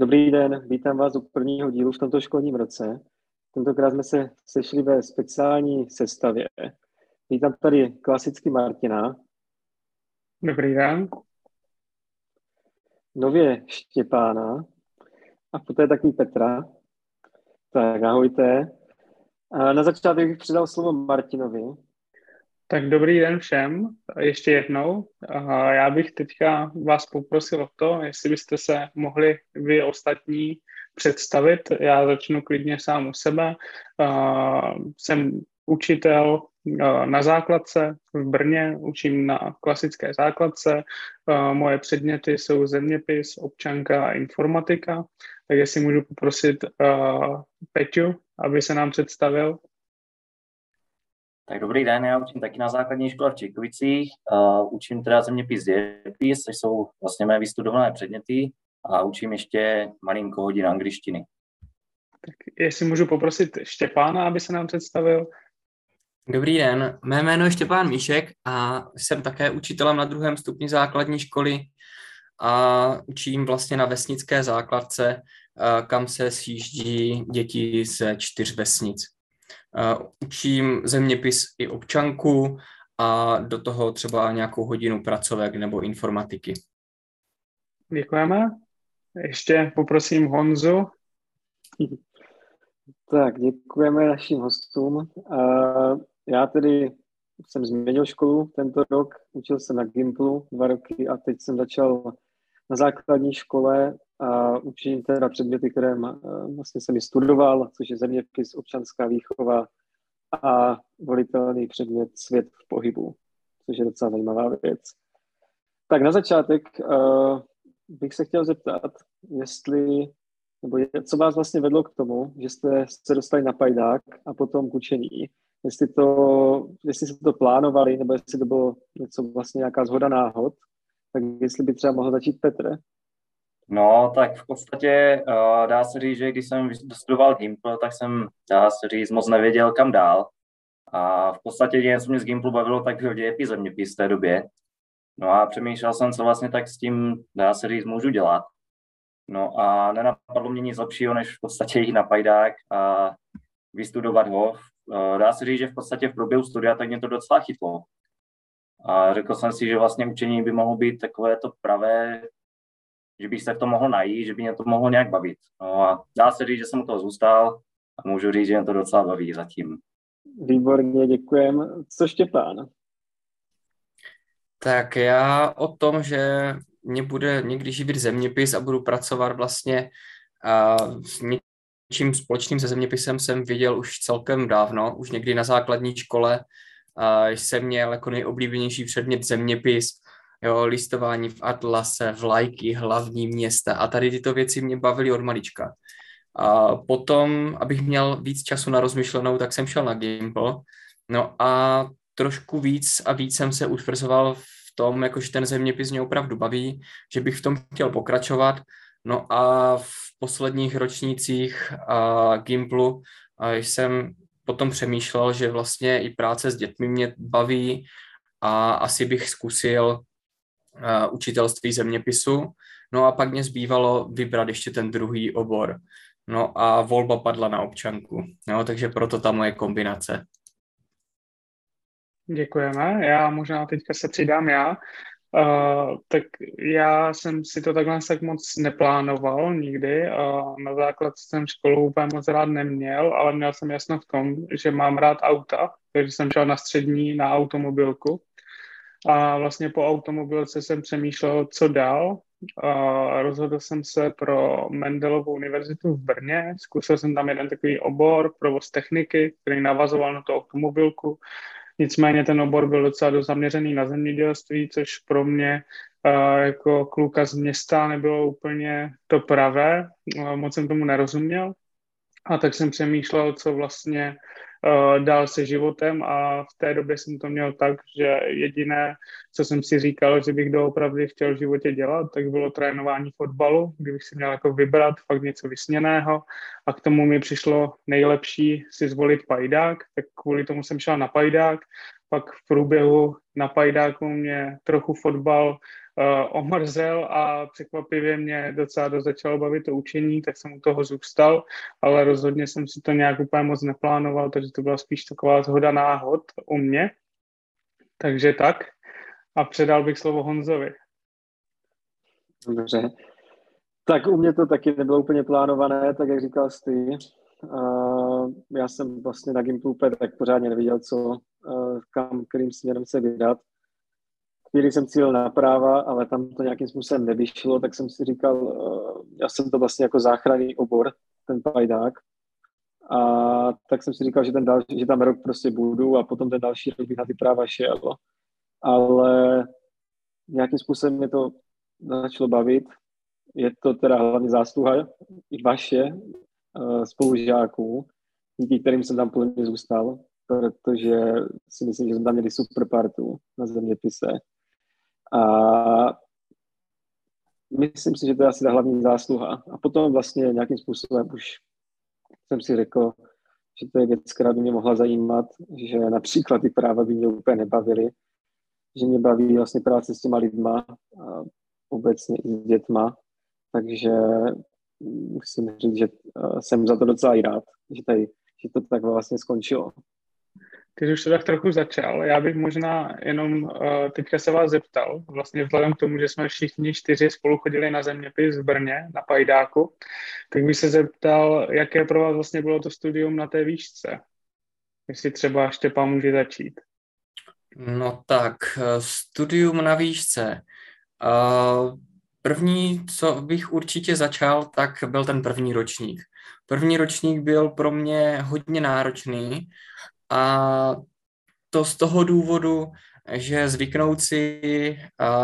Dobrý den, vítám vás u prvního dílu v tomto školním roce. Tentokrát jsme se sešli ve speciální sestavě. Vítám tady klasicky Martina. Dobrý den. Nově Štěpána a poté taky Petra. Tak ahojte. A na začátek bych předal slovo Martinovi. Tak dobrý den všem, ještě jednou. Já bych teďka vás poprosil o to, jestli byste se mohli vy ostatní představit. Já začnu klidně sám u sebe. Jsem učitel na základce v Brně, učím na klasické základce. Moje předměty jsou zeměpis, občanka a informatika. Tak jestli můžu poprosit Peťu, aby se nám představil. Tak dobrý den, já učím taky na základní škole v Čekovicích. Uh, učím teda zeměpis dějepis, což jsou vlastně mé vystudované předměty a učím ještě malinko hodin angličtiny. Tak jestli můžu poprosit Štěpána, aby se nám představil. Dobrý den, mé jméno je Štěpán Míšek a jsem také učitelem na druhém stupni základní školy a učím vlastně na vesnické základce, kam se sjíždí děti ze čtyř vesnic. Učím zeměpis i občanku a do toho třeba nějakou hodinu pracovek nebo informatiky. Děkujeme. Ještě poprosím Honzu. Tak, děkujeme našim hostům. Já tedy jsem změnil školu tento rok, učil jsem na Gimplu dva roky a teď jsem začal na základní škole a učím teda předměty, které vlastně jsem studoval, což je zeměpis, občanská výchova a volitelný předmět svět v pohybu, což je docela zajímavá věc. Tak na začátek uh, bych se chtěl zeptat, jestli, nebo je, co vás vlastně vedlo k tomu, že jste se dostali na pajdák a potom k učení. Jestli, to, jestli jste to plánovali, nebo jestli to bylo něco vlastně nějaká zhoda náhod, tak jestli by třeba mohl začít Petr. No, tak v podstatě uh, dá se říct, že když jsem studoval Gimpl, tak jsem, dá se říct, moc nevěděl, kam dál. A v podstatě jediné, co mě z Gimplu bavilo, tak byl dějepis zeměpis v té době. No a přemýšlel jsem, co vlastně tak s tím, dá se říct, můžu dělat. No a nenapadlo mě nic lepšího, než v podstatě jít na pajdák a vystudovat ho. Uh, dá se říct, že v podstatě v průběhu studia tak mě to docela chytlo. A řekl jsem si, že vlastně učení by mohlo být takové to pravé, že bych se v tom mohl najít, že by mě to mohlo nějak bavit. No a dá se říct, že jsem u toho zůstal a můžu říct, že mě to docela baví zatím. Výborně, děkujem. Co Štěpán? Tak já o tom, že mě bude někdy živit zeměpis a budu pracovat vlastně a s něčím společným se zeměpisem jsem viděl už celkem dávno, už někdy na základní škole a jsem měl jako nejoblíbenější předmět zeměpis, jo, listování v atlase, vlajky, hlavní města a tady tyto věci mě bavily od malička. A potom, abych měl víc času na rozmyšlenou, tak jsem šel na Gimple. No a trošku víc a víc jsem se utvrzoval v tom, jakože ten zeměpis mě opravdu baví, že bych v tom chtěl pokračovat. No a v posledních ročnících a Gimplu a jsem potom přemýšlel, že vlastně i práce s dětmi mě baví a asi bych zkusil uh, učitelství zeměpisu. No a pak mě zbývalo vybrat ještě ten druhý obor. No a volba padla na občanku. No, takže proto ta moje kombinace. Děkujeme. Já možná teďka se přidám já. Uh, tak já jsem si to takhle tak moc neplánoval nikdy. Uh, na základ jsem školu úplně moc rád neměl, ale měl jsem jasno v tom, že mám rád auta, takže jsem šel na střední na automobilku. A vlastně po automobilce jsem přemýšlel, co dál. A rozhodl jsem se pro Mendelovu univerzitu v Brně. Zkusil jsem tam jeden takový obor, provoz techniky, který navazoval na tu automobilku. Nicméně ten obor byl docela zaměřený na zemědělství, což pro mě uh, jako kluka z města nebylo úplně to pravé. Uh, moc jsem tomu nerozuměl. A tak jsem přemýšlel, co vlastně uh, dál se životem a v té době jsem to měl tak, že jediné, co jsem si říkal, že bych doopravdy chtěl v životě dělat, tak bylo trénování fotbalu, kdybych si měl jako vybrat fakt něco vysněného a k tomu mi přišlo nejlepší si zvolit pajdák, tak kvůli tomu jsem šel na pajdák pak v průběhu na pajdáku mě trochu fotbal uh, omrzel a překvapivě mě docela dost začalo bavit to učení, tak jsem u toho zůstal, ale rozhodně jsem si to nějak úplně moc neplánoval, takže to byla spíš taková zhoda náhod u mě. Takže tak. A předal bych slovo Honzovi. Dobře. Tak u mě to taky nebylo úplně plánované, tak jak říkal ty. Uh, já jsem vlastně na Gimplu tak pořádně neviděl, co, uh, kam, kterým směrem se vydat. Chvíli jsem cílil na práva, ale tam to nějakým způsobem nevyšlo, tak jsem si říkal, uh, já jsem to vlastně jako záchranný obor, ten pajdák. A tak jsem si říkal, že, ten dal, že tam rok prostě budu a potom ten další rok bych na ty práva šel. Ale nějakým způsobem mě to začalo bavit. Je to teda hlavně zásluha i vaše, uh, spolužáků, díky kterým jsem tam plně zůstal, protože si myslím, že jsme tam měli super partu na zeměpise. A myslím si, že to je asi ta hlavní zásluha. A potom vlastně nějakým způsobem už jsem si řekl, že to je věc, která by mě mohla zajímat, že například ty práva by mě úplně nebavily, že mě baví vlastně práce s těma lidma, a obecně i s dětma, takže musím říct, že jsem za to docela i rád, že, tady, že to tak vlastně skončilo. Ty už to tak trochu začal. Já bych možná jenom uh, teďka se vás zeptal, vlastně vzhledem k tomu, že jsme všichni čtyři spolu chodili na zeměpis v Brně, na Pajdáku, tak bych se zeptal, jaké pro vás vlastně bylo to studium na té výšce. Jestli třeba Štěpán může začít. No tak, eh, studium na výšce. Uh, první, co bych určitě začal, tak byl ten první ročník. První ročník byl pro mě hodně náročný, a to z toho důvodu, že zvyknout si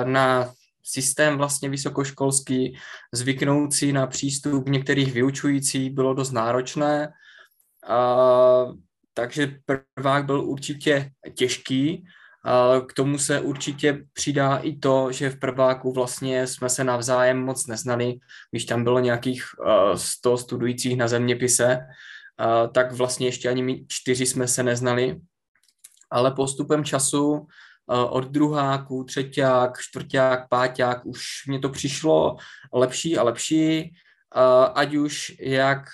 na systém vlastně vysokoškolský, zvyknout si na přístup některých vyučujících bylo dost náročné, a, takže prvák byl určitě těžký. A k tomu se určitě přidá i to, že v prváku vlastně jsme se navzájem moc neznali, když tam bylo nějakých uh, 100 studujících na zeměpise, tak vlastně ještě ani my čtyři jsme se neznali, ale postupem času od druháku, třetíák, čtvrták, páťák už mě to přišlo lepší a lepší, ať už jak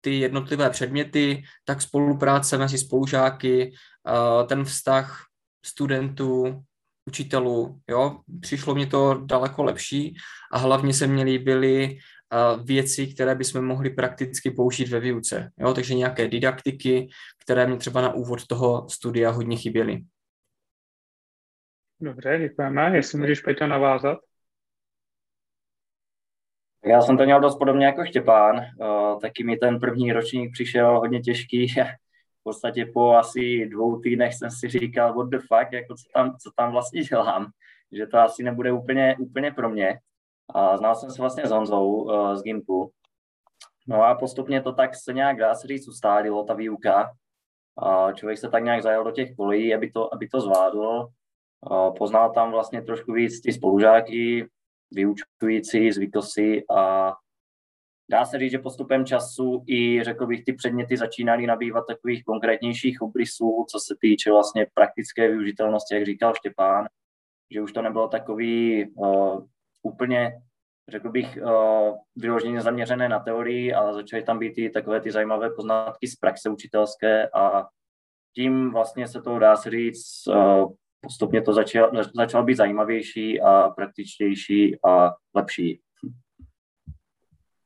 ty jednotlivé předměty, tak spolupráce mezi spolužáky, ten vztah studentů, učitelů, jo, přišlo mě to daleko lepší a hlavně se mě líbily věci, které bychom mohli prakticky použít ve výuce. Jo? Takže nějaké didaktiky, které mě třeba na úvod toho studia hodně chyběly. Dobře, děkujeme. Jestli můžeš Peťa navázat. Já jsem to měl dost podobně jako Štěpán. Uh, taky mi ten první ročník přišel hodně těžký. v podstatě po asi dvou týdnech jsem si říkal, what the fuck, jako co tam, co tam vlastně dělám, že to asi nebude úplně, úplně pro mě. A znal jsem se vlastně s Honzou uh, z Gimplu. No a postupně to tak se nějak, dá se říct, ustálilo, ta výuka. A člověk se tak nějak zajel do těch kolejí, aby to, aby to zvládl. A poznal tam vlastně trošku víc ty spolužáky, vyučující, zvykl a dá se říct, že postupem času i, řekl bych, ty předměty začínaly nabývat takových konkrétnějších obrysů, co se týče vlastně praktické využitelnosti, jak říkal Štěpán, že už to nebylo takový uh, úplně, řekl bych, uh, vyloženě zaměřené na teorii a začaly tam být i takové ty zajímavé poznatky z praxe učitelské a tím vlastně se to dá se říct, uh, postupně to začalo, začalo být zajímavější a praktičtější a lepší.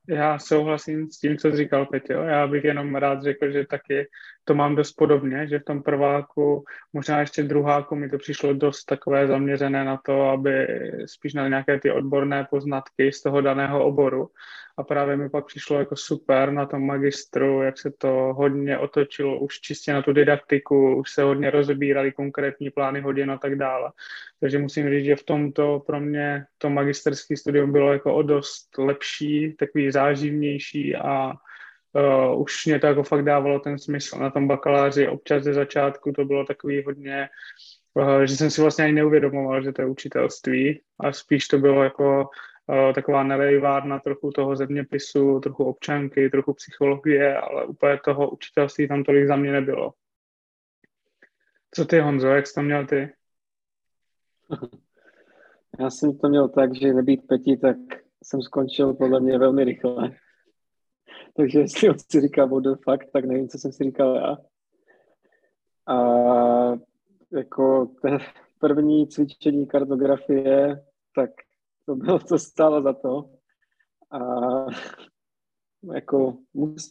Já souhlasím s tím, co říkal Petě. Já bych jenom rád řekl, že taky to mám dost podobně, že v tom prváku, možná ještě druháku mi to přišlo dost takové zaměřené na to, aby spíš na nějaké ty odborné poznatky z toho daného oboru. A právě mi pak přišlo jako super na tom magistru, jak se to hodně otočilo už čistě na tu didaktiku, už se hodně rozbírali konkrétní plány hodin a tak dále. Takže musím říct, že v tomto pro mě to magisterské studium bylo jako o dost lepší, takový záživnější a uh, už mě to jako fakt dávalo ten smysl. Na tom bakaláři občas ze začátku to bylo takový hodně, uh, že jsem si vlastně ani neuvědomoval, že to je učitelství a spíš to bylo jako uh, taková nelejvárna trochu toho zeměpisu, trochu občanky, trochu psychologie, ale úplně toho učitelství tam tolik za mě nebylo. Co ty, Honzo, jak jsi to měl ty? Já jsem to měl tak, že nebýt pěti, tak jsem skončil podle mě velmi rychle. Takže jestli on si říká what the fuck, tak nevím, co jsem si říkal já. A jako první cvičení kartografie, tak to bylo, co stálo za to. A jako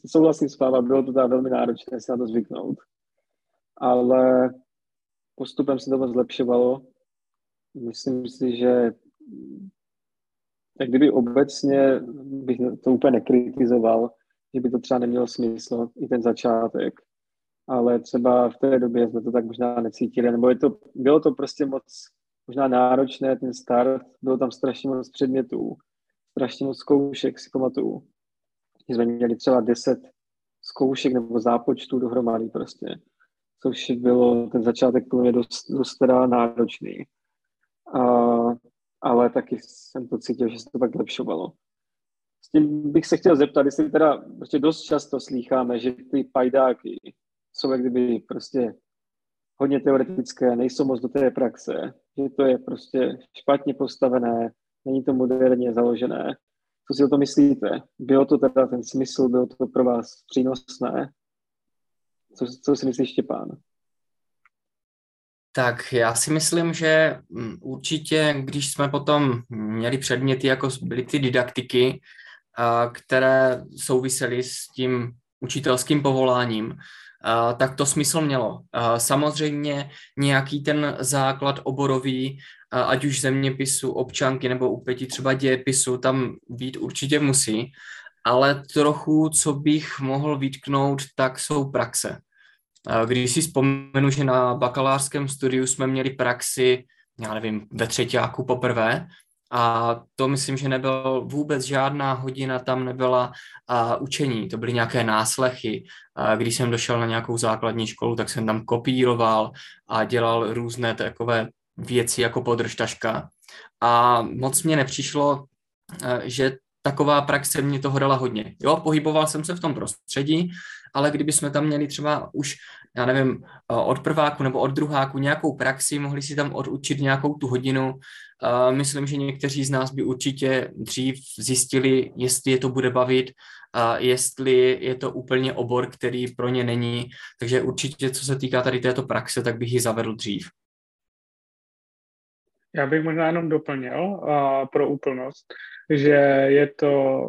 souhlasím s váma, bylo to teda velmi náročné se na to zvyknout. Ale postupem se to moc zlepšovalo. Myslím si, že tak kdyby obecně bych to úplně nekritizoval, že by to třeba nemělo smysl, i ten začátek. Ale třeba v té době jsme to tak možná necítili, nebo je to, bylo to prostě moc možná náročné, ten start, bylo tam strašně moc předmětů, strašně moc zkoušek, si pamatuju. Jsme měli třeba 10 zkoušek nebo zápočtů dohromady prostě, což bylo ten začátek pro mě dost, dost teda náročný. A, ale taky jsem to cítil, že se to pak zlepšovalo. S tím bych se chtěl zeptat, jestli teda prostě dost často slýcháme, že ty pajdáky jsou jak kdyby prostě hodně teoretické, nejsou moc do té praxe, že to je prostě špatně postavené, není to moderně založené. Co si o to myslíte? Bylo to teda ten smysl, bylo to pro vás přínosné? Co, co si myslíš, Štěpán? Tak já si myslím, že mm, určitě, když jsme potom měli předměty, jako byly ty didaktiky, které souvisely s tím učitelským povoláním, tak to smysl mělo. Samozřejmě nějaký ten základ oborový, ať už zeměpisu, občanky nebo u pěti třeba dějepisu, tam být určitě musí, ale trochu, co bych mohl vytknout, tak jsou praxe. Když si vzpomenu, že na bakalářském studiu jsme měli praxi, já nevím, ve třetíku poprvé, a to myslím, že nebyl vůbec žádná hodina, tam nebyla a, učení, to byly nějaké náslechy. A, když jsem došel na nějakou základní školu, tak jsem tam kopíroval a dělal různé takové věci jako podržtaška. A moc mě nepřišlo, že taková praxe mě toho dala hodně. Jo, pohyboval jsem se v tom prostředí, ale kdyby jsme tam měli třeba už, já nevím, od prváku nebo od druháku nějakou praxi, mohli si tam odučit nějakou tu hodinu, myslím, že někteří z nás by určitě dřív zjistili, jestli je to bude bavit, a jestli je to úplně obor, který pro ně není. Takže určitě, co se týká tady této praxe, tak bych ji zavedl dřív. Já bych možná jenom doplnil uh, pro úplnost, že je to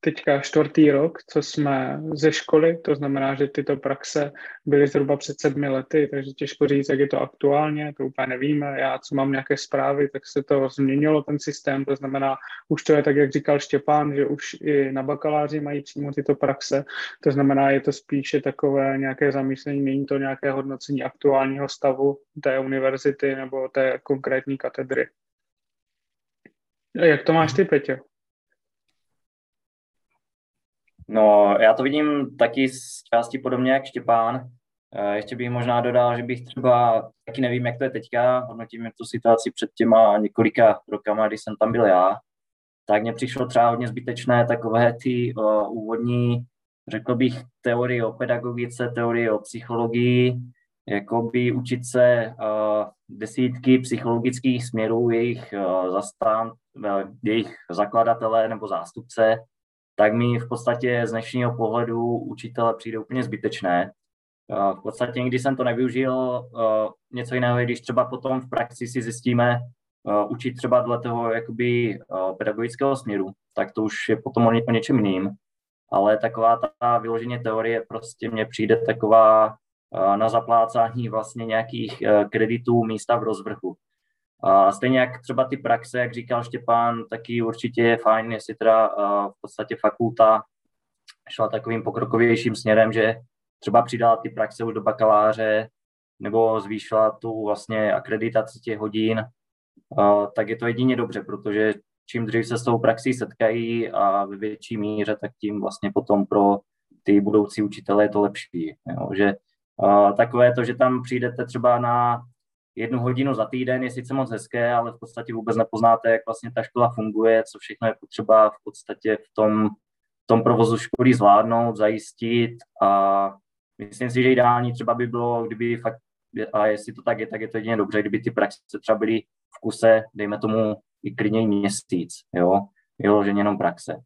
teďka čtvrtý rok, co jsme ze školy, to znamená, že tyto praxe byly zhruba před sedmi lety, takže těžko říct, jak je to aktuálně, to úplně nevíme. Já, co mám nějaké zprávy, tak se to změnilo, ten systém, to znamená, už to je tak, jak říkal Štěpán, že už i na bakaláři mají přímo tyto praxe, to znamená, je to spíše takové nějaké zamýšlení, není to nějaké hodnocení aktuálního stavu té univerzity nebo té konkrétní katedry. Jak to máš ty, Petě? No, já to vidím taky z části podobně jak Štěpán. Eh, ještě bych možná dodal, že bych třeba, taky nevím, jak to je teďka, hodnotím tu situaci před těma několika rokama, když jsem tam byl já, tak mně přišlo třeba hodně zbytečné takové ty uh, úvodní, řekl bych, teorie o pedagogice, teorie o psychologii, jakoby učit se uh, desítky psychologických směrů jejich uh, zastán, jejich zakladatele nebo zástupce, tak mi v podstatě z dnešního pohledu učitele přijde úplně zbytečné. Eh, v podstatě nikdy jsem to nevyužil. Eh, něco jiného je, když třeba potom v praxi si zjistíme eh, učit třeba dle toho jakoby pedagogického směru, tak to už je potom o, o něčem jiným. Ale taková ta vyloženě teorie prostě mně přijde taková na zaplácání vlastně nějakých kreditů místa v rozvrhu. A stejně jak třeba ty praxe, jak říkal Štěpán, taky určitě je fajn, jestli teda v podstatě fakulta šla takovým pokrokovějším směrem, že třeba přidala ty praxe už do bakaláře nebo zvýšila tu vlastně akreditaci těch hodin, tak je to jedině dobře, protože čím dřív se s tou praxí setkají a ve větší míře, tak tím vlastně potom pro ty budoucí učitele je to lepší. Jo? Že takové to, že tam přijdete třeba na jednu hodinu za týden je sice moc hezké, ale v podstatě vůbec nepoznáte, jak vlastně ta škola funguje, co všechno je potřeba v podstatě v tom, v tom provozu školy zvládnout, zajistit a myslím si, že ideální třeba by bylo, kdyby fakt a jestli to tak je, tak je to jedině dobře, kdyby ty praxe třeba byly v kuse, dejme tomu i klidně měsíc, jo, vyloženě jenom praxe.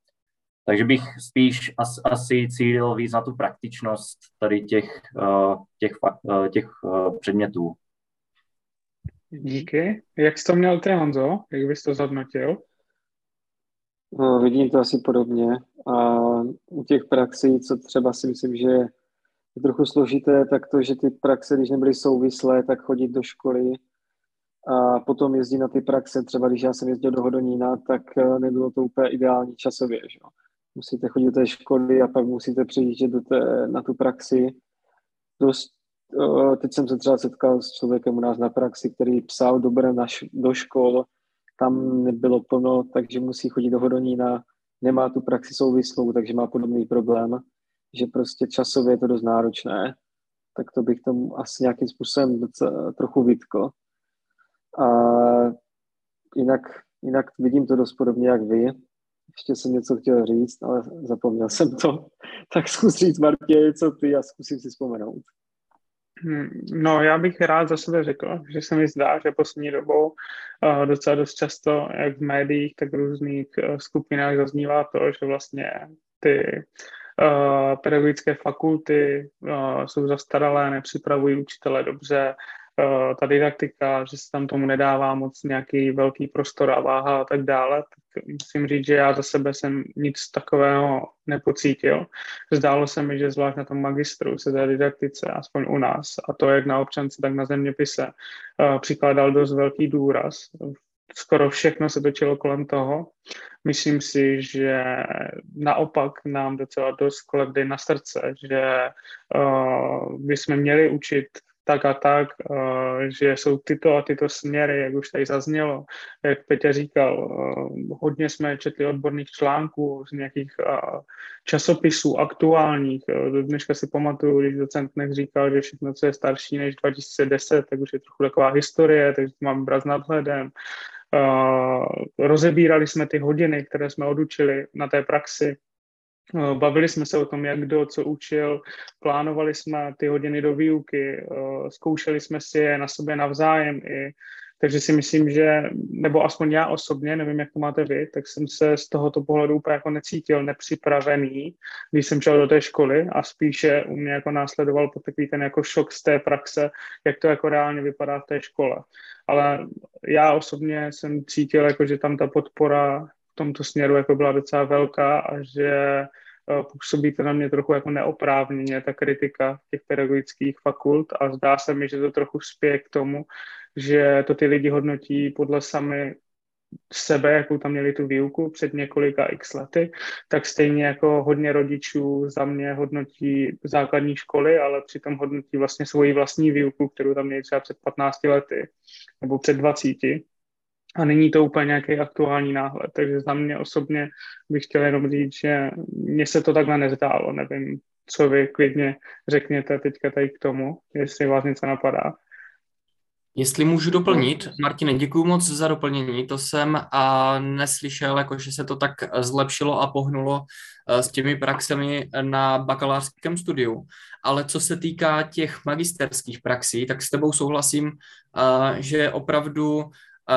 Takže bych spíš as, asi cílil víc na tu praktičnost tady těch, uh, těch, uh, těch uh, předmětů. Díky. Jak jsi to měl ty, Honzo? Jak bys to zhodnotil? No, vidím to asi podobně. A u těch praxí, co třeba si myslím, že je trochu složité, tak to, že ty praxe, když nebyly souvislé, tak chodit do školy a potom jezdit na ty praxe, třeba když já jsem jezdil do Hodonína, tak nebylo to úplně ideální časově. Že? musíte chodit do té školy a pak musíte přijíždět do té, na tu praxi. Dost, teď jsem se třeba setkal s člověkem u nás na praxi, který psal dobré na, do škol, tam nebylo plno, takže musí chodit do Hodonína, nemá tu praxi souvislou, takže má podobný problém, že prostě časově je to dost náročné, tak to bych tomu asi nějakým způsobem docela, trochu vytkl. A jinak, jinak vidím to dost podobně jak vy, ještě jsem něco chtěl říct, ale zapomněl jsem to. Tak zkus říct, Martě, co ty a zkusím si vzpomenout. Hmm, no, já bych rád za sebe řekl, že se mi zdá, že poslední dobou uh, docela dost často, jak v médiích, tak v různých uh, skupinách zaznívá to, že vlastně ty uh, pedagogické fakulty jsou zastaralé, nepřipravují učitele dobře, Eh, ta didaktika, že se tam tomu nedává moc nějaký velký prostor a váha a tak dále, tak musím říct, že já za sebe jsem nic takového nepocítil. Zdálo se mi, že zvlášť na tom magistru se té didaktice, aspoň u nás, a to jak na občance, tak na zeměpise, eh, přikládal dost velký důraz. Skoro všechno se točilo kolem toho. Myslím si, že naopak nám docela dost kladli na srdce, že uh, bychom měli učit tak a tak, že jsou tyto a tyto směry, jak už tady zaznělo, jak Petě říkal, hodně jsme četli odborných článků z nějakých časopisů aktuálních. Dneška si pamatuju, když docent Nech říkal, že všechno, co je starší než 2010, tak už je trochu taková historie, takže to mám brát s nadhledem. Rozebírali jsme ty hodiny, které jsme odučili na té praxi, Eh, bavili jsme se o tom, jak kdo co učil, plánovali jsme ty hodiny do výuky, eh, zkoušeli jsme si je na sobě navzájem i takže si myslím, že, nebo aspoň já osobně, nevím, jak to máte vy, tak jsem se z tohoto pohledu úplně jako necítil nepřipravený, když jsem šel do té školy a spíše u mě jako následoval po takový ten jako šok z té praxe, jak to jako reálně vypadá v té škole. Ale já osobně jsem cítil, jako, že tam ta podpora tomto směru jako byla docela velká a že eh, působí to na mě trochu jako neoprávněně, ta kritika těch pedagogických fakult. A zdá se mi, že to trochu spěje k tomu, že to ty lidi hodnotí podle sami sebe, jakou tam měli tu výuku před několika x lety, tak stejně jako hodně rodičů za mě hodnotí základní školy, ale přitom hodnotí vlastně svoji vlastní výuku, kterou tam měli třeba před 15 lety nebo před 20 a není to úplně nějaký aktuální náhled. Takže za mě osobně bych chtěl jenom říct, že mně se to takhle nezdálo. Nevím, co vy klidně řekněte teďka tady k tomu, jestli vás něco napadá. Jestli můžu doplnit, Martine, děkuji moc za doplnění, to jsem a neslyšel, jako že se to tak zlepšilo a pohnulo eh, s těmi praxemi na bakalářském studiu. Ale co se týká těch magisterských praxí, tak s tebou souhlasím, eh, že opravdu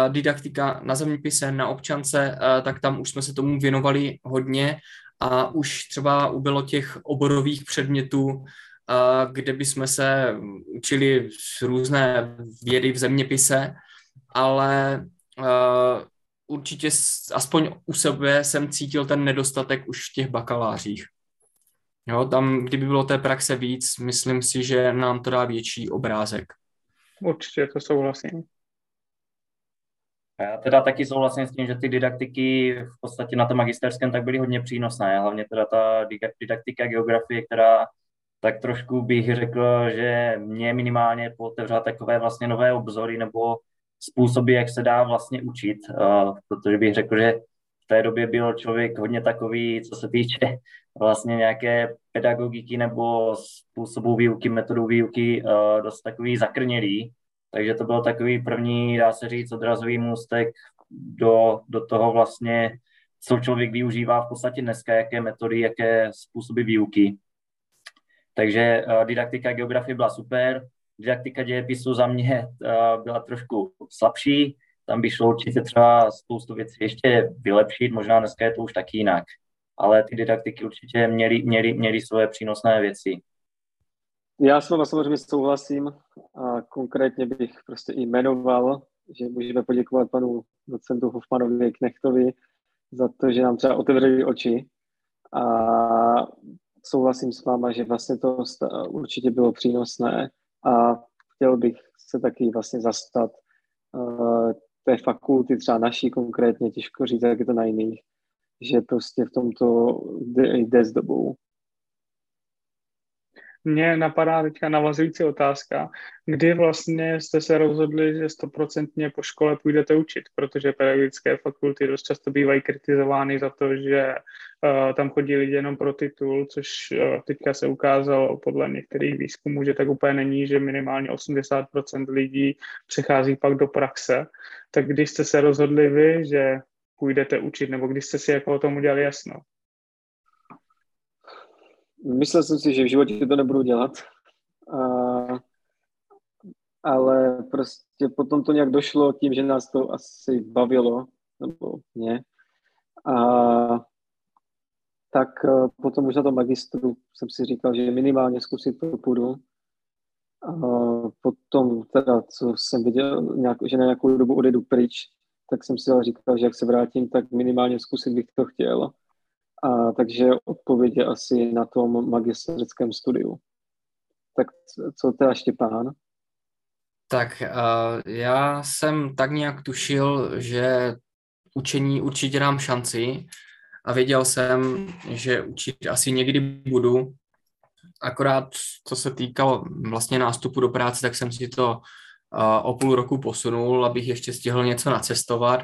didaktika na zeměpise, na občance, tak tam už jsme se tomu věnovali hodně a už třeba ubylo těch oborových předmětů, kde bychom se učili různé vědy v zeměpise, ale určitě aspoň u sebe jsem cítil ten nedostatek už v těch bakalářích. Jo, tam, kdyby bylo té praxe víc, myslím si, že nám to dá větší obrázek. Určitě to souhlasím. Já teda taky souhlasím s tím, že ty didaktiky v podstatě na tom magisterském tak byly hodně přínosné, hlavně teda ta didaktika geografie, která tak trošku bych řekl, že mě minimálně otevřela takové vlastně nové obzory nebo způsoby, jak se dá vlastně učit, protože bych řekl, že v té době byl člověk hodně takový, co se týče vlastně nějaké pedagogiky nebo způsobu výuky, metodou výuky, dost takový zakrnělý, takže to byl takový první, dá se říct, odrazový můstek do, do toho vlastně, co člověk využívá v podstatě dneska, jaké metody, jaké způsoby výuky. Takže uh, didaktika geografie byla super. didaktika dějepisu za mě uh, byla trošku slabší, tam by šlo určitě třeba spoustu věcí ještě vylepšit, možná dneska je to už taky jinak, ale ty didaktiky určitě měly, měly, měly svoje přínosné věci. Já s vámi samozřejmě souhlasím a konkrétně bych prostě i jmenoval, že můžeme poděkovat panu docentu Hofmanovi Knechtovi za to, že nám třeba otevřeli oči a souhlasím s váma, že vlastně to určitě bylo přínosné a chtěl bych se taky vlastně zastat uh, té fakulty, třeba naší konkrétně, těžko říct, jak je to na jiných, že prostě v tomto jde, jde s dobou. Mně napadá teďka navazující otázka, kdy vlastně jste se rozhodli, že stoprocentně po škole půjdete učit, protože pedagogické fakulty dost často bývají kritizovány za to, že uh, tam chodí lidi jenom pro titul, což uh, teďka se ukázalo podle některých výzkumů, že tak úplně není, že minimálně 80% lidí přechází pak do praxe. Tak když jste se rozhodli vy, že půjdete učit, nebo když jste si jako o tom udělali jasno? Myslel jsem si, že v životě to nebudu dělat, a, ale prostě potom to nějak došlo tím, že nás to asi bavilo, nebo mě. A tak e, potom už na tom magistru jsem si říkal, že minimálně zkusit to půjdu. A potom teda, co jsem viděl, nějak, že na nějakou dobu odjedu pryč, tak jsem si říkal, že jak se vrátím, tak minimálně zkusit bych to chtěl. A, takže odpověď je asi na tom magisterském studiu. Tak co teda Štěpán? Tak uh, já jsem tak nějak tušil, že učení určitě dám šanci a věděl jsem, že učit asi někdy budu. Akorát, co se týkalo vlastně nástupu do práce, tak jsem si to uh, o půl roku posunul, abych ještě stihl něco nacestovat.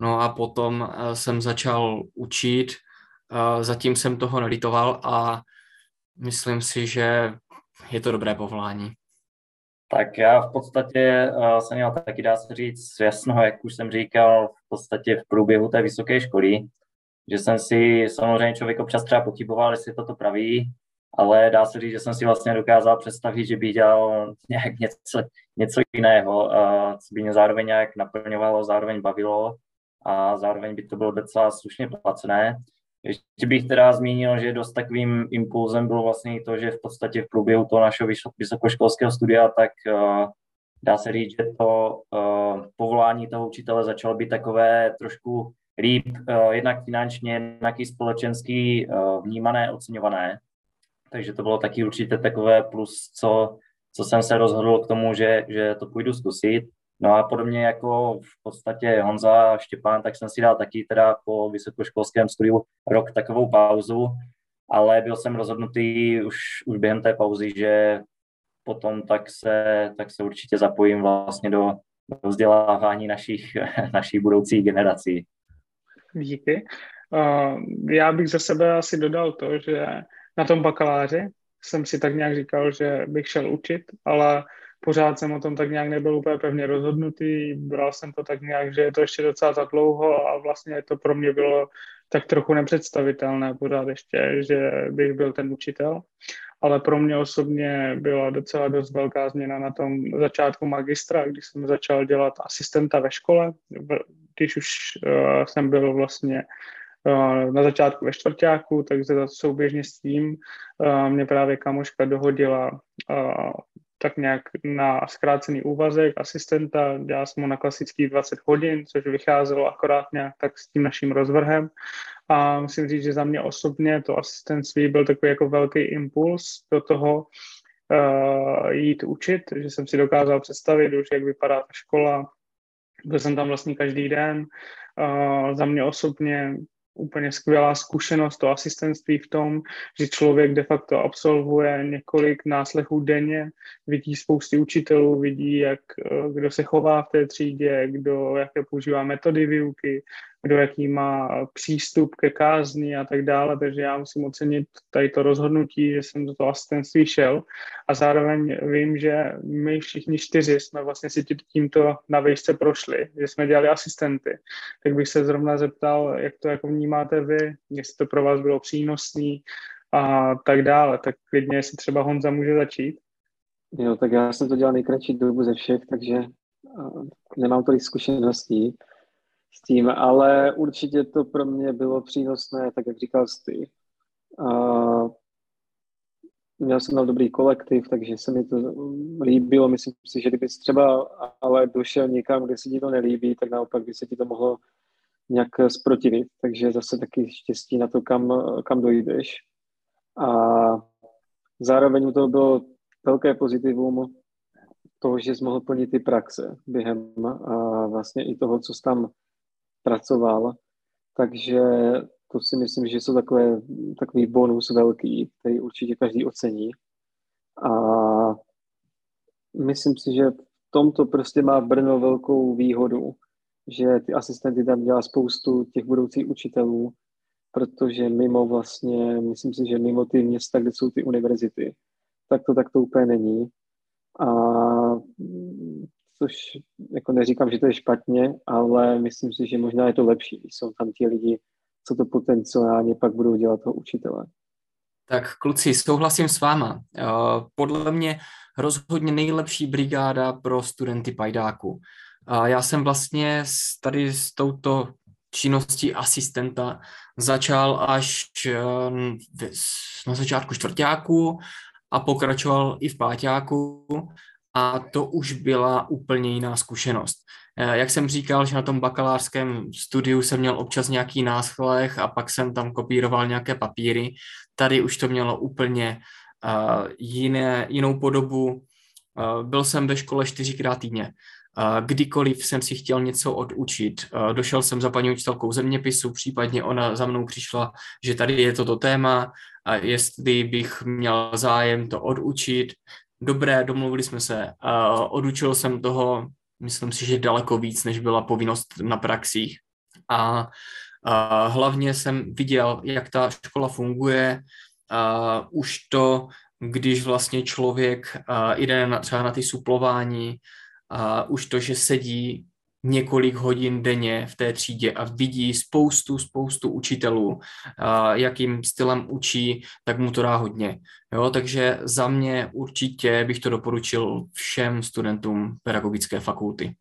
No a potom uh, jsem začal učit Zatím jsem toho nelitoval a myslím si, že je to dobré povolání. Tak já v podstatě uh, jsem měl taky, dá se říct, jasno, jak už jsem říkal, v podstatě v průběhu té vysoké školy, že jsem si samozřejmě člověk občas třeba pochyboval, jestli to to praví, ale dá se říct, že jsem si vlastně dokázal představit, že bych dělal nějak něco, něco jiného, uh, co by mě zároveň nějak naplňovalo, zároveň bavilo a zároveň by to bylo docela slušně placené. Ještě bych teda zmínil, že dost takovým impulzem bylo vlastně to, že v podstatě v průběhu toho našeho vysokoškolského studia, tak uh, dá se říct, že to uh, povolání toho učitele začalo být takové trošku líp, uh, jednak finančně, jednak i společensky vnímané, oceňované. Takže to bylo taky určitě takové plus, co, co jsem se rozhodl k tomu, že, že to půjdu zkusit. No a podobně jako v podstatě Honza a Štěpán, tak jsem si dal taky teda po vysokoškolském studiu rok takovou pauzu, ale byl jsem rozhodnutý už, už během té pauzy, že potom tak se, tak se určitě zapojím vlastně do, do vzdělávání našich, našich budoucích generací. Díky. Uh, já bych za sebe asi dodal to, že na tom bakaláři jsem si tak nějak říkal, že bych šel učit, ale pořád jsem o tom tak nějak nebyl úplně pevně rozhodnutý, bral jsem to tak nějak, že je to ještě docela tak dlouho a vlastně to pro mě bylo tak trochu nepředstavitelné pořád ještě, že bych byl ten učitel. Ale pro mě osobně byla docela dost velká změna na tom začátku magistra, když jsem začal dělat asistenta ve škole, když už uh, jsem byl vlastně uh, na začátku ve čtvrtáku, takže souběžně s tím uh, mě právě kamoška dohodila tak nějak na zkrácený úvazek asistenta, dělal jsem mu na klasických 20 hodin, což vycházelo akorát nějak tak s tím naším rozvrhem. A musím říct, že za mě osobně to asistentství byl takový jako velký impuls do toho uh, jít učit, že jsem si dokázal představit už, jak vypadá ta škola. Byl jsem tam vlastně každý den. Uh, za mě osobně úplně skvělá zkušenost, to asistentství v tom, že člověk de facto absolvuje několik náslechů denně, vidí spousty učitelů, vidí, jak, eh, kdo se chová v té třídě, kdo jaké používá metody výuky, kdo jaký má přístup ke kázni a tak dále, takže já musím ocenit tady to rozhodnutí, že jsem do toho asistentství šel. A zároveň vím, že my všichni čtyři jsme vlastně si tímto na výšce prošli, že jsme dělali asistenty, tak bych se zrovna zeptal, jak to jako vnímáte vy, jestli to pro vás bylo přínosný a tak dále, tak klidně, jestli třeba Honza může začít. Jo, tak já jsem to dělal nejkratší dobu ze všech, takže nemám tolik zkušeností s tím, ale určitě to pro mě bylo přínosné, tak jak říkal ty. Uh, měl jsem tam dobrý kolektiv, takže se mi to líbilo. Myslím si, že kdyby třeba ale došel někam, kde se ti to nelíbí, tak naopak by se ti to mohlo nějak zprotivit. Takže zase taky štěstí na to, kam, kam dojdeš. A zároveň to bylo velké pozitivum toho, že jsi mohl plnit ty praxe během a vlastně i toho, co jsi tam pracoval. Takže to si myslím, že jsou takové, takový bonus velký, který určitě každý ocení. A myslím si, že v tomto prostě má Brno velkou výhodu, že ty asistenty tam dělá spoustu těch budoucích učitelů, protože mimo vlastně, myslím si, že mimo ty města, kde jsou ty univerzity, tak to tak to úplně není. A což jako neříkám, že to je špatně, ale myslím si, že možná je to lepší, když jsou tam ti lidi, co to potenciálně pak budou dělat toho učitele. Tak kluci, souhlasím s váma. Eh, podle mě rozhodně nejlepší brigáda pro studenty pajdáku. Já jsem vlastně tady s touto činností asistenta začal až eh, na začátku čtvrtáku a pokračoval i v páťáku a to už byla úplně jiná zkušenost. Eh, jak jsem říkal, že na tom bakalářském studiu jsem měl občas nějaký náschlech a pak jsem tam kopíroval nějaké papíry. Tady už to mělo úplně uh, jiné, jinou podobu. Uh, byl jsem ve škole čtyřikrát týdně. Uh, kdykoliv jsem si chtěl něco odučit, uh, došel jsem za paní učitelkou zeměpisu, případně ona za mnou přišla, že tady je toto téma, a jestli bych měl zájem to odučit. Dobré, domluvili jsme se. Uh, odučil jsem toho myslím si, že daleko víc, než byla povinnost na praxích. A, a hlavně jsem viděl, jak ta škola funguje. A už to, když vlastně člověk a, jde na, třeba na ty suplování, a už to, že sedí několik hodin denně v té třídě a vidí spoustu, spoustu učitelů, jakým stylem učí, tak mu to dá hodně. Jo, takže za mě určitě bych to doporučil všem studentům pedagogické fakulty.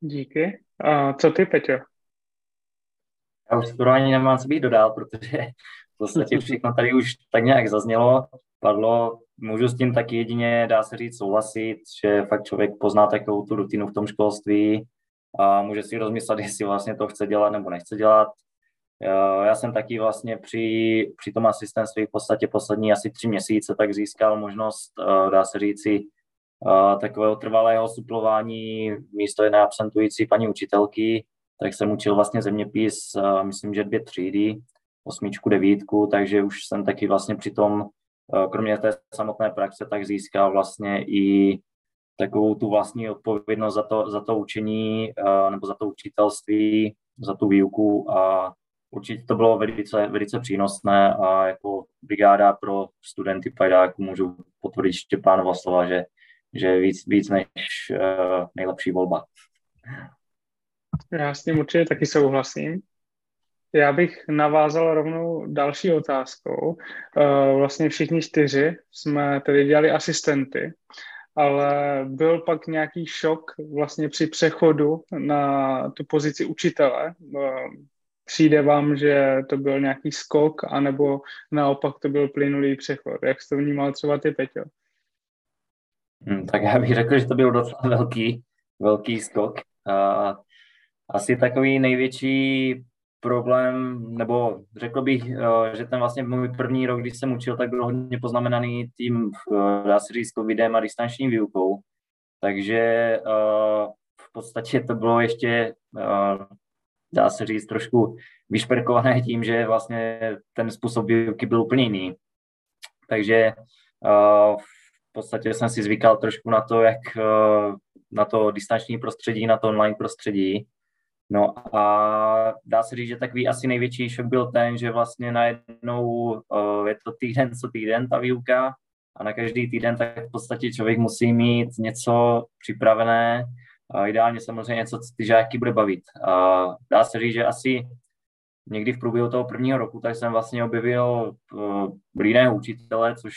Díky. A co ty, Peťo? Já už skoro ani nemám co být dodal, protože v podstatě všechno tady už tak nějak zaznělo, padlo, můžu s tím taky jedině, dá se říct, souhlasit, že fakt člověk pozná takovou tu rutinu v tom školství a může si rozmyslet, jestli vlastně to chce dělat nebo nechce dělat. Já jsem taky vlastně při, při tom asistentství v podstatě poslední asi tři měsíce tak získal možnost, eh, dá se říci, eh, takového trvalého suplování místo jedné absentující paní učitelky, tak jsem učil vlastně zeměpis, eh, myslím, že dvě třídy, osmičku, devítku, takže už jsem taky vlastně při tom Eh, kromě té samotné praxe, tak získal vlastně i takovou tu vlastní odpovědnost za to, za to učení eh, nebo za to učitelství, za tu výuku a určitě to bylo velice, velice přínosné a jako brigáda pro studenty pajdáku můžu potvrdit Štěpánova slova, že, že víc, víc než uh, nejlepší volba. Tím určitě taky souhlasím. Já bych navázal rovnou další otázkou. Eh, vlastně všichni čtyři jsme tedy dělali asistenty, ale byl pak nějaký šok vlastně při přechodu na tu pozici učitele. Eh, přijde vám, že to byl nějaký skok, anebo naopak to byl plynulý přechod? Jak jste vnímal třeba ty, Peťo? Hmm, tak já bych řekl, že to byl docela velký, velký skok. Uh, asi takový největší problém, nebo řekl bych, eh, že ten vlastně můj první rok, když jsem učil, tak byl hodně poznamenaný tím, eh, dá se říct, covidem a distanční výukou. Takže eh, v podstatě to bylo ještě, dá se říct, trošku vyšperkované tím, že vlastně ten způsob výuky byl úplně jiný. Takže v podstatě jsem si zvykal trošku na to, jak na to distanční prostředí, na to online prostředí. No a dá se říct, že takový asi největší šok byl ten, že vlastně najednou uh, je to týden co týden ta výuka a na každý týden tak v podstatě člověk musí mít něco připravené, uh, ideálně samozřejmě něco, co ty žáky bude bavit. Uh, dá se říct, že asi někdy v průběhu toho prvního roku, tak jsem vlastně objevil uh, jiného učitele, což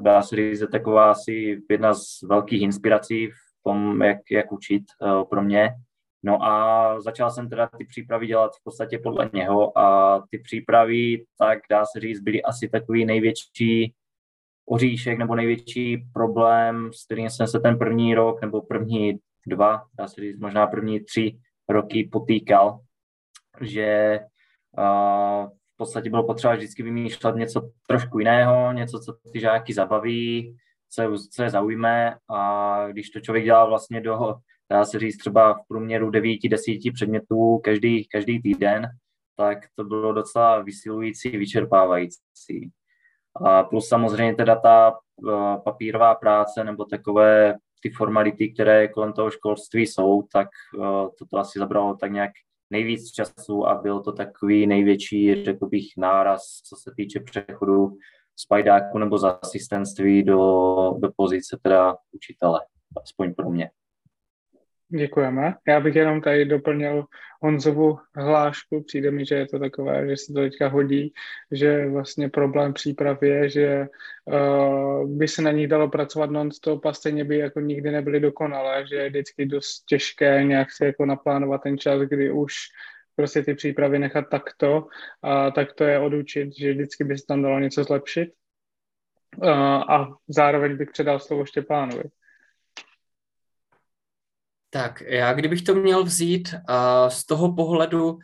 dá se říct, je taková asi jedna z velkých inspirací v tom, jak, jak učit uh, pro mě. No a začal jsem teda ty přípravy dělat v podstatě podle něho a ty přípravy, tak dá se říct, byly asi takový největší oříšek nebo největší problém, s kterým jsem se ten první rok nebo první dva, dá se říct možná první tři roky potýkal, že v podstatě bylo potřeba vždycky vymýšlet něco trošku jiného, něco, co ty žáky zabaví, co je, co je zaujme a když to člověk dělá vlastně do, dá se říct třeba v průměru 9-10 předmětů každý, každý týden, tak to bylo docela vysilující, vyčerpávající. A plus samozřejmě teda ta uh, papírová práce nebo takové ty formality, které kolem toho školství jsou, tak toto asi zabralo tak nějak nejvíc času a byl to takový největší, řekl bych, náraz, co se týče přechodu z pajdáku nebo z asistentství do, do pozice teda učitele, aspoň pro mě. Děkujeme. Já bych jenom tady doplnil Honzovu hlášku. Přijde mi, že je to takové, že se to teďka hodí, že vlastně problém příprav je, že uh, by se na nich dalo pracovat non-stop a stejně by jako nikdy nebyly dokonalé, že je vždycky dost těžké nějak si jako naplánovat ten čas, kdy už prostě ty přípravy nechat takto a tak to je odučit, že vždycky by se tam dalo něco zlepšit. Uh, a zároveň bych předal slovo Štěpánovi. Tak já kdybych to měl vzít uh, z toho pohledu uh,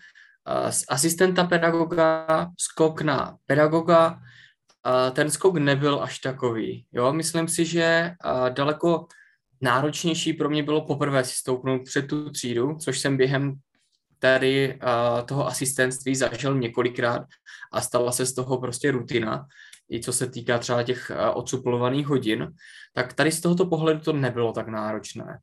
z asistenta pedagoga, skok na pedagoga, uh, ten skok nebyl až takový. Jo? Myslím si, že uh, daleko náročnější pro mě bylo poprvé si stoupnout před tu třídu, což jsem během tady uh, toho asistentství zažil několikrát a stala se z toho prostě rutina, i co se týká třeba těch uh, odsuplovaných hodin, tak tady z tohoto pohledu to nebylo tak náročné.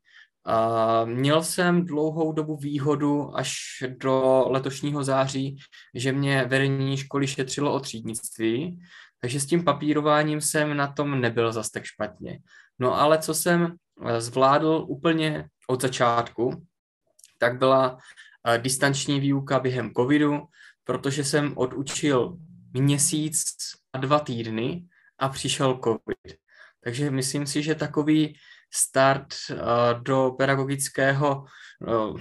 Měl jsem dlouhou dobu výhodu až do letošního září, že mě vedení školy šetřilo o třídnictví, takže s tím papírováním jsem na tom nebyl zas tak špatně. No ale co jsem eh, zvládl úplně od začátku, tak byla uh, distanční výuka během covidu, protože jsem odučil měsíc a dva týdny a přišel covid. Takže myslím si, že takový start uh, do pedagogického uh,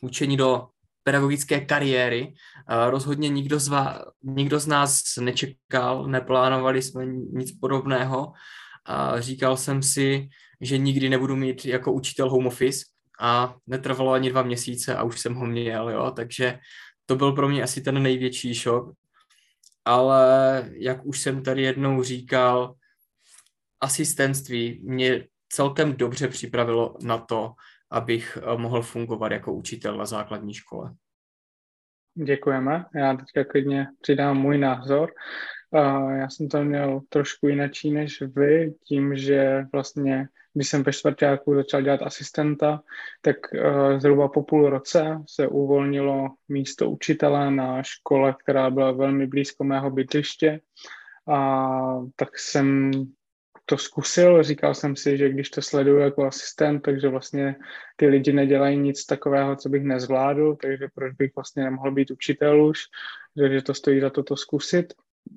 učení do pedagogické kariéry. Uh, rozhodně nikdo z, vás, nikdo z nás nečekal, neplánovali jsme nic podobného. Říkal jsem si, že nikdy nebudu mít jako učitel home office a netrvalo ani dva měsíce a už jsem ho měl, jo, takže to byl pro mě asi ten největší šok. Ale jak už jsem tady jednou říkal, asistentství mě celkem dobře připravilo na to, abych eh, mohl fungovat jako učitel na základní škole. Děkujeme. Já teďka klidně přidám můj názor. Já jsem to měl trošku jinačí než vy, tím, že vlastně, když jsem ve čtvrtáku začal dělat asistenta, tak eh, zhruba po půl roce se uvolnilo místo učitele na škole, která byla velmi blízko mého bydliště. A tak jsem to zkusil, říkal jsem si, že když to sleduju jako asistent, takže vlastně ty lidi nedělají nic takového, co bych nezvládl, takže proč bych vlastně nemohl být učitel už, takže to stojí za to to zkusit.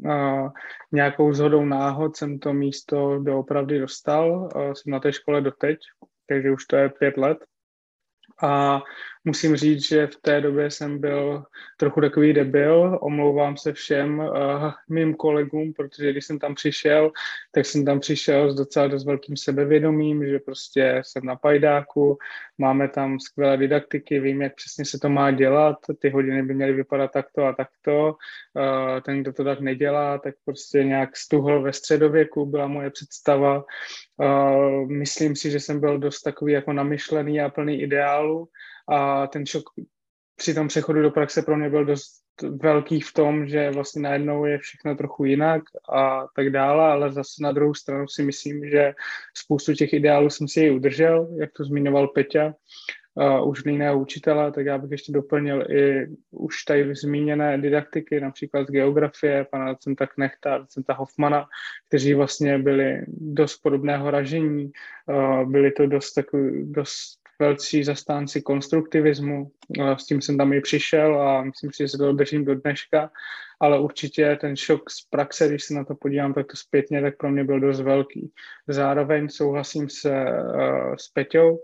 A nějakou zhodou náhod jsem to místo doopravdy dostal, a jsem na té škole doteď, takže už to je pět let. A musím říct, že v té době jsem byl trochu takový debil, omlouvám se všem uh, mým kolegům, protože když jsem tam přišel, tak jsem tam přišel s docela dost velkým sebevědomím, že prostě jsem na pajdáku, máme tam skvělé didaktiky, vím, jak přesně se to má dělat, ty hodiny by měly vypadat takto a takto, uh, ten, kdo to tak nedělá, tak prostě nějak stuhl ve středověku, byla moje představa. Uh, myslím si, že jsem byl dost takový jako namyšlený a plný ideálu, a ten šok při tom přechodu do praxe pro mě byl dost velký v tom, že vlastně najednou je všechno trochu jinak a tak dále, ale zase na druhou stranu si myslím, že spoustu těch ideálů jsem si ji udržel, jak to zmiňoval Peťa, uh, už jiného učitele, tak já bych ještě doplnil i už tady zmíněné didaktiky, například z geografie, pana docenta Knechta, docenta Hoffmana, kteří vlastně byli dost podobného ražení, uh, byli to dost, takový, dost velcí zastánci konstruktivismu. S tím jsem tam i přišel a myslím si, že se to držím do dneška, ale určitě ten šok z praxe, když se na to podívám tak to zpětně, tak pro mě byl dost velký. Zároveň souhlasím se s Peťou,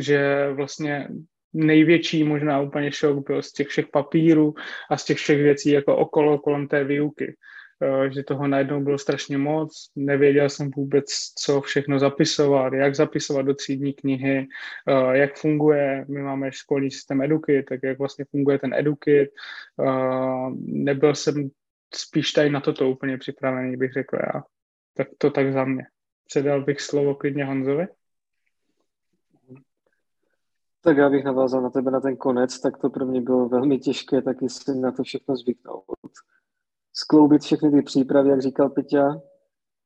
že vlastně největší možná úplně šok byl z těch všech papírů a z těch všech věcí jako okolo, kolem té výuky. Eh, že toho najednou bylo strašně moc, nevěděl jsem vůbec, co všechno zapisovat, jak zapisovat do třídní knihy, eh, jak funguje, my máme školní systém EduKit, tak jak vlastně funguje ten EduKit. Eh, nebyl jsem spíš tady na toto úplně připravený, bych řekl já. Tak to tak za mě. Předal bych slovo klidně Honzovi. Tak já bych navázal na tebe na ten konec, tak to pro mě bylo velmi těžké taky si na to všechno zvyknout. Skloubit všechny ty přípravy, jak říkal Peťa,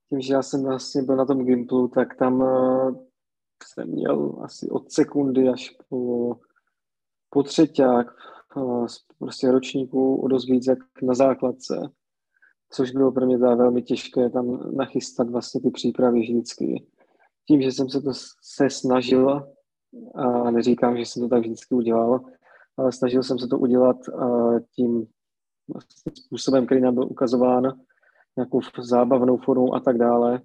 tím, že já jsem vlastně byl na tom Gimplu, tak tam uh, jsem měl asi od sekundy až po, po třeťák uh, prostě ročníku o dost víc jak na základce, což bylo pro mě velmi těžké tam nachystat vlastně ty přípravy vždycky. Tím, že jsem se to se snažil a neříkám, že jsem to tak vždycky udělal, ale snažil jsem se to udělat tím vlastně způsobem, který nám byl ukazován, nějakou zábavnou formou a tak dále,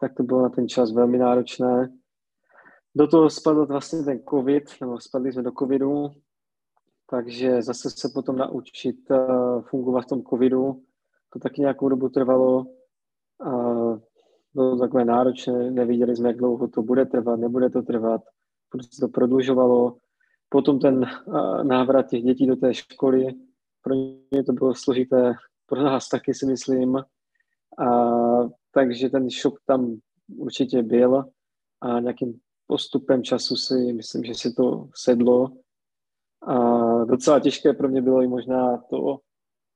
tak to bylo na ten čas velmi náročné. Do toho spadl vlastně ten covid, nebo spadli jsme do covidu, takže zase se potom naučit fungovat v tom covidu. To taky nějakou dobu trvalo. A bylo to takové náročné, neviděli jsme, jak dlouho to bude trvat, nebude to trvat protože to prodlužovalo. Potom ten návrat těch dětí do té školy, pro ně to bylo složité, pro nás taky si myslím. A, takže ten šok tam určitě byl a nějakým postupem času si myslím, že si to sedlo. A docela těžké pro mě bylo i možná to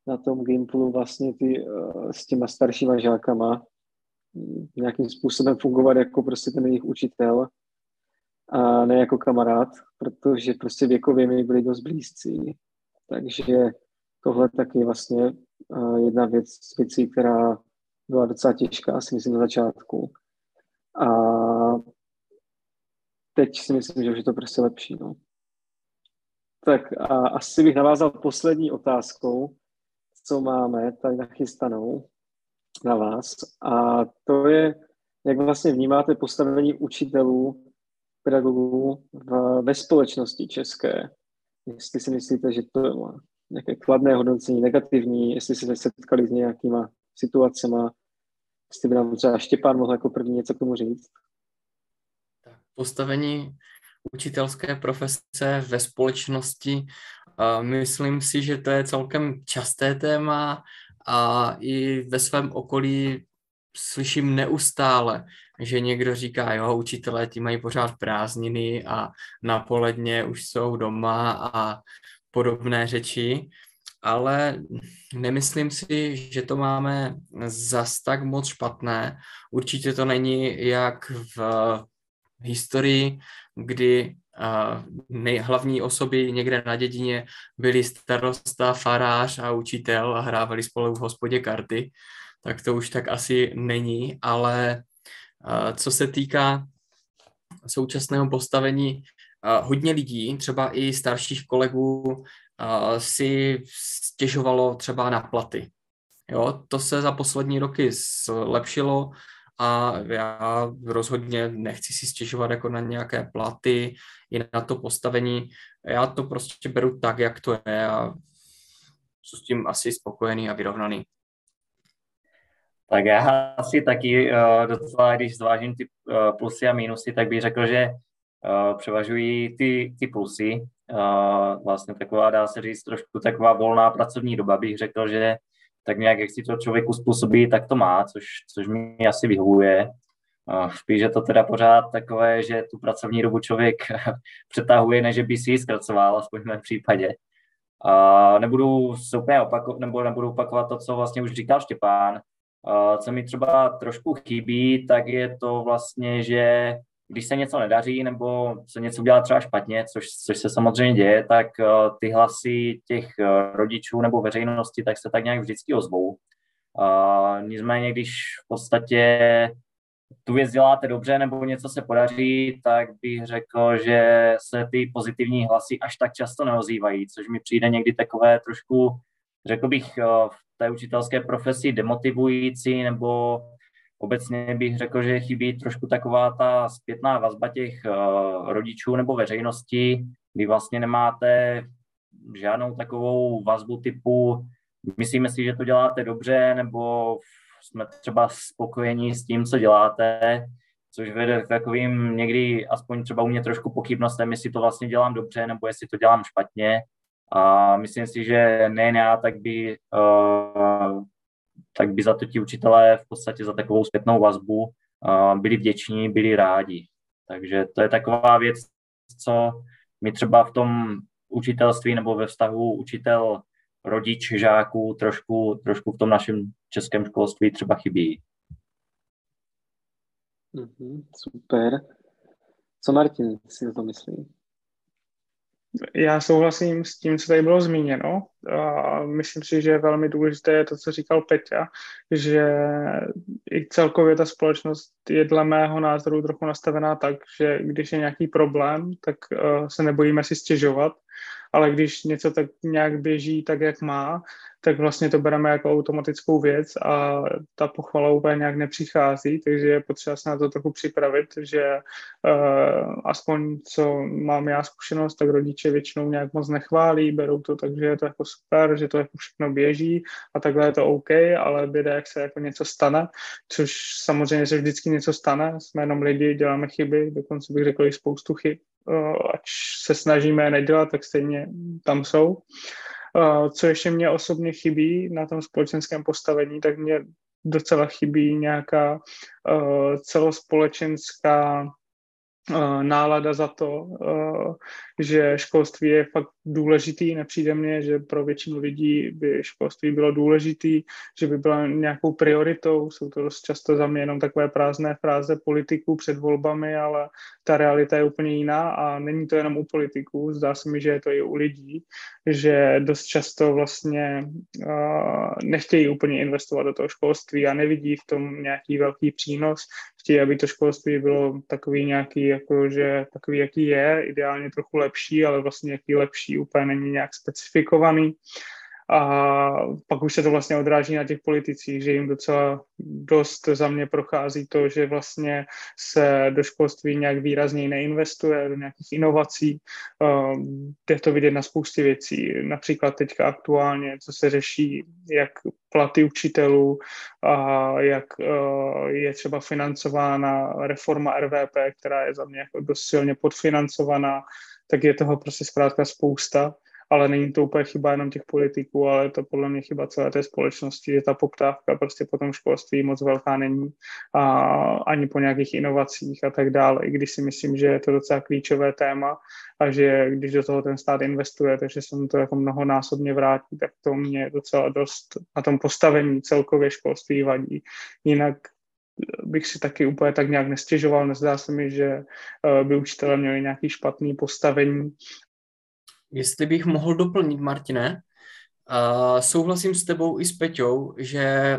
na tom Gimplu vlastně ty, s těma staršíma žákama nějakým způsobem fungovat jako prostě ten jejich učitel a ne jako kamarád, protože prostě věkově mi byli dost blízcí. Takže tohle taky vlastně jedna věc věcí, která byla docela těžká, si myslím, na začátku. A teď si myslím, že už je to prostě lepší. No. Tak a asi bych navázal poslední otázkou, co máme tady nachystanou na vás. A to je, jak vlastně vnímáte postavení učitelů pedagogů v, ve společnosti české. Jestli si myslíte, že to je nějaké kladné hodnocení, negativní, jestli se setkali s nějakýma situacemi, jestli by nám třeba Štěpán mohl jako první něco k tomu říct. Postavení učitelské profese ve společnosti, myslím si, že to je celkem časté téma a i ve svém okolí slyším neustále, že někdo říká, jo, učitelé ti mají pořád prázdniny a napoledně už jsou doma a podobné řeči, ale nemyslím si, že to máme zas tak moc špatné. Určitě to není jak v historii, kdy nejhlavní osoby někde na dědině byli starosta, farář a učitel a hrávali spolu v hospodě karty tak to už tak asi není, ale co se týká současného postavení, hodně lidí, třeba i starších kolegů, si stěžovalo třeba na platy. Jo, to se za poslední roky zlepšilo a já rozhodně nechci si stěžovat jako na nějaké platy, i na to postavení. Já to prostě beru tak, jak to je a jsem s tím asi spokojený a vyrovnaný. Tak já asi taky uh, docela, když zvážím ty uh, plusy a mínusy, tak bych řekl, že uh, převažují ty, ty plusy. Uh, vlastně taková, dá se říct, trošku taková volná pracovní doba, bych řekl, že tak nějak, jak si to člověk uspůsobí, tak to má, což, což mi asi vyhovuje. Uh, spíš, že to teda pořád takové, že tu pracovní dobu člověk přetahuje, než by si ji zkracoval, aspoň v mém případě. Uh, nebudu úplně opakovat, nebo nebudu opakovat to, co vlastně už říkal Štěpán, co mi třeba trošku chybí, tak je to vlastně, že když se něco nedaří nebo se něco udělá třeba špatně, což, což se samozřejmě děje, tak uh, ty hlasy těch uh, rodičů nebo veřejnosti tak se tak nějak vždycky ozvou. Uh, nicméně, když v podstatě tu věc děláte dobře nebo něco se podaří, tak bych řekl, že se ty pozitivní hlasy až tak často neozývají, což mi přijde někdy takové trošku, řekl bych, eh, v té učitelské profesi demotivující, nebo obecně bych řekl, že chybí trošku taková ta zpětná vazba těch eh, rodičů nebo veřejnosti, kdy vlastně nemáte žádnou takovou vazbu typu myslíme si, že to děláte dobře, nebo jsme třeba spokojení s tím, co děláte, což vede k takovým někdy, aspoň třeba u mě trošku pochybnostem, jestli to vlastně dělám dobře, nebo jestli to dělám špatně. A myslím si, že nejen já, tak by, uh, tak by za to ti učitelé v podstatě za takovou zpětnou vazbu uh, byli vděční, byli rádi. Takže to je taková věc, co mi třeba v tom učitelství nebo ve vztahu učitel rodič žáků trošku, trošku v tom našem českém školství třeba chybí. Mm-hmm, super. Co Martin si o to myslí? Já souhlasím s tím, co tady bylo zmíněno. A myslím si, že je velmi důležité to, co říkal Peťa, že i celkově ta společnost je dle mého názoru trochu nastavená tak, že když je nějaký problém, tak uh, se nebojíme si stěžovat, ale když něco tak nějak běží tak, jak má, tak vlastně to bereme jako automatickou věc a ta pochvala úplně nějak nepřichází, takže je potřeba se na to trochu připravit, že uh, aspoň co mám já zkušenost, tak rodiče většinou nějak moc nechválí, berou to tak, že je to jako super, že to jako všechno běží a takhle je to OK, ale běda, jak se jako něco stane, což samozřejmě se vždycky něco stane, jsme jenom lidi, děláme chyby, dokonce bych řekl i spoustu chyb, uh, ať se snažíme nedělat, tak stejně tam jsou. Co ještě mě osobně chybí na tom společenském postavení, tak mě docela chybí nějaká celospolečenská Eh, nálada za to, eh, že školství je fakt důležitý. Nepřijde mně, že pro většinu lidí by školství bylo důležitý, že by byla nějakou prioritou. Jsou to dost často za mě jenom takové prázdné fráze politiků před volbami, ale ta realita je úplně jiná a není to jenom u politiků. Zdá se mi, že je to i u lidí, že dost často vlastně uh, nechtějí úplně investovat do toho školství a nevidí v tom nějaký velký přínos. Chtějí, aby to školství bylo takový nějaký, jako, že takový, jaký je, ideálně trochu lepší, ale vlastně jaký lepší úplně není nějak specifikovaný. A pak už se to vlastně odráží na těch politicích, že jim docela dost za mě prochází to, že vlastně se do školství nějak výrazněji neinvestuje, do nějakých inovací. Jde to vidět na spoustě věcí. Například teďka aktuálně, co se řeší, jak platy učitelů, a jak je třeba financována reforma RVP, která je za mě jako dost silně podfinancovaná, tak je toho prostě zkrátka spousta ale není to úplně chyba jenom těch politiků, ale to podle mě chyba celé té společnosti, že ta poptávka prostě po tom školství moc velká není a ani po nějakých inovacích a tak dále, i když si myslím, že je to docela klíčové téma a že když do toho ten stát investuje, takže se mu to jako mnohonásobně vrátí, tak to mě docela dost na tom postavení celkově školství vadí. Jinak bych si taky úplně tak nějak nestěžoval, nezdá se mi, že eh, by učitelé měli nějaký špatný postavení Jestli bych mohl doplnit, Martine, uh, souhlasím s tebou i s Peťou, že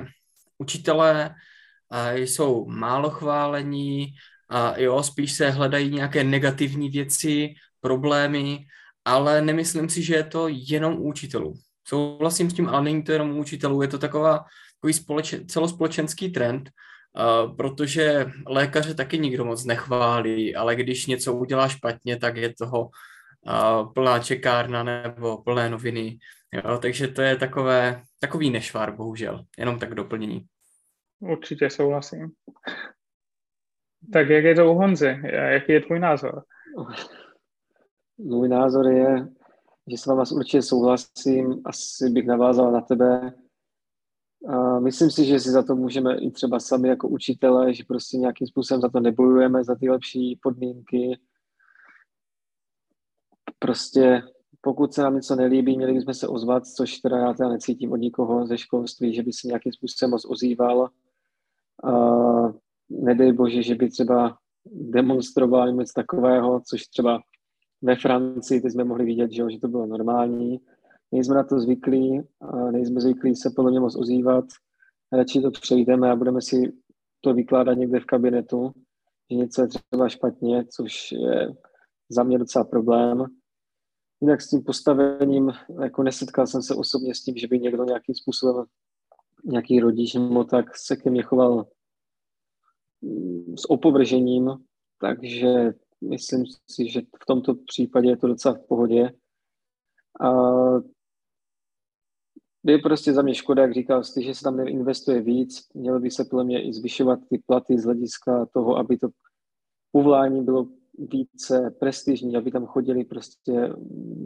učitelé uh, jsou málo chválení, a jo, spíš se hledají nějaké negativní věci, problémy, ale nemyslím si, že je to jenom u učitelů. Souhlasím s tím, ale není to jenom u učitelů, je to taková, takový společ, celospolečenský trend, Uh, protože lékaře taky nikdo moc nechválí, ale když něco udělá špatně, tak je toho plná čekárna nebo plné noviny. Jo, takže to je takové, takový nešvár, bohužel. Jenom tak doplnění. Určitě souhlasím. Tak jak je to u Honzy? Jaký je tvůj názor? Můj názor je, že s váma určitě souhlasím. Asi bych navázal na tebe. A myslím si, že si za to můžeme i třeba sami jako učitelé, že prostě nějakým způsobem za to nebojujeme, za ty lepší podmínky, prostě pokud se nám něco nelíbí, měli bychom se ozvat, což teda já teda necítím od nikoho ze školství, že by se nějakým způsobem moc ozýval. A nedej bože, že by třeba demonstroval něco takového, což třeba ve Francii, teď jsme mohli vidět, že, že to bylo normální. Nejsme na to zvyklí, nejsme zvyklí se podle mě moc ozývat. Radši to přejdeme a budeme si to vykládat někde v kabinetu, že něco je třeba špatně, což je za mě docela problém. Jinak s tím postavením, jako nesetkal jsem se osobně s tím, že by někdo nějakým způsobem, nějaký rodič nebo tak se ke mně choval mm, s opovržením, takže myslím si, že v tomto případě je to docela v pohodě. A je prostě za mě škoda, jak říkal jsi, že se tam investuje víc, mělo by se podle mě i zvyšovat ty platy z hlediska toho, aby to povolání bylo více prestižní, aby tam chodili prostě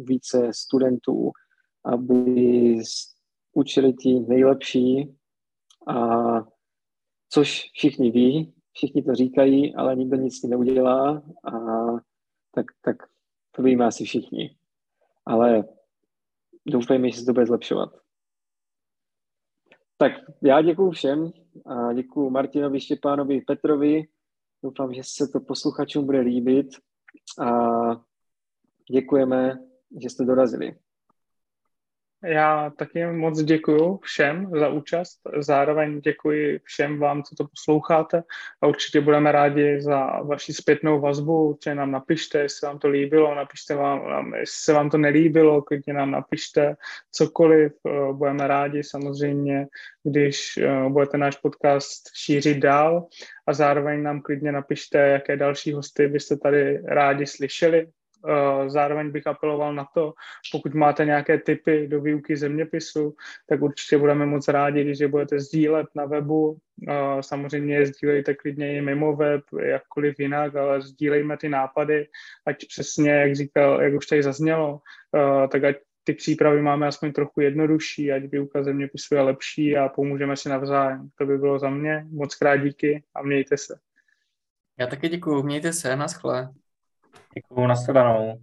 více studentů, aby učili ti nejlepší, a což všichni ví, všichni to říkají, ale nikdo nic neudělá a tak, tak to víme asi všichni. Ale doufejme, že se to bude zlepšovat. Tak já děkuji všem a děkuji Martinovi, Štěpánovi, Petrovi. Doufám, že se to posluchačům bude líbit a děkujeme, že jste dorazili. Já taky moc děkuji všem za účast, zároveň děkuji všem vám, co to posloucháte a určitě budeme rádi za vaši zpětnou vazbu, určitě nám napište, jestli vám to líbilo, napište vám, jestli se vám to nelíbilo, klidně nám napište cokoliv, eh, budeme rádi samozřejmě, když eh, budete náš podcast šířit dál a zároveň nám klidně napište, jaké další hosty byste tady rádi slyšeli, zároveň bych apeloval na to, pokud máte nějaké typy do výuky zeměpisu, tak určitě budeme moc rádi, když je budete sdílet na webu. Eh, samozřejmě je sdílejte klidně i mimo web, jakkoliv jinak, ale sdílejme ty nápady, ať přesně, jak říkal, jak už tady zaznělo, eh, tak ať ty přípravy máme aspoň trochu jednodušší, ať výuka zeměpisu je lepší a pomůžeme si navzájem. To by bylo za mě. Moc krát díky a mějte se. Já taky děkuju. Mějte se. Naschle. Děkuju, nashledanou.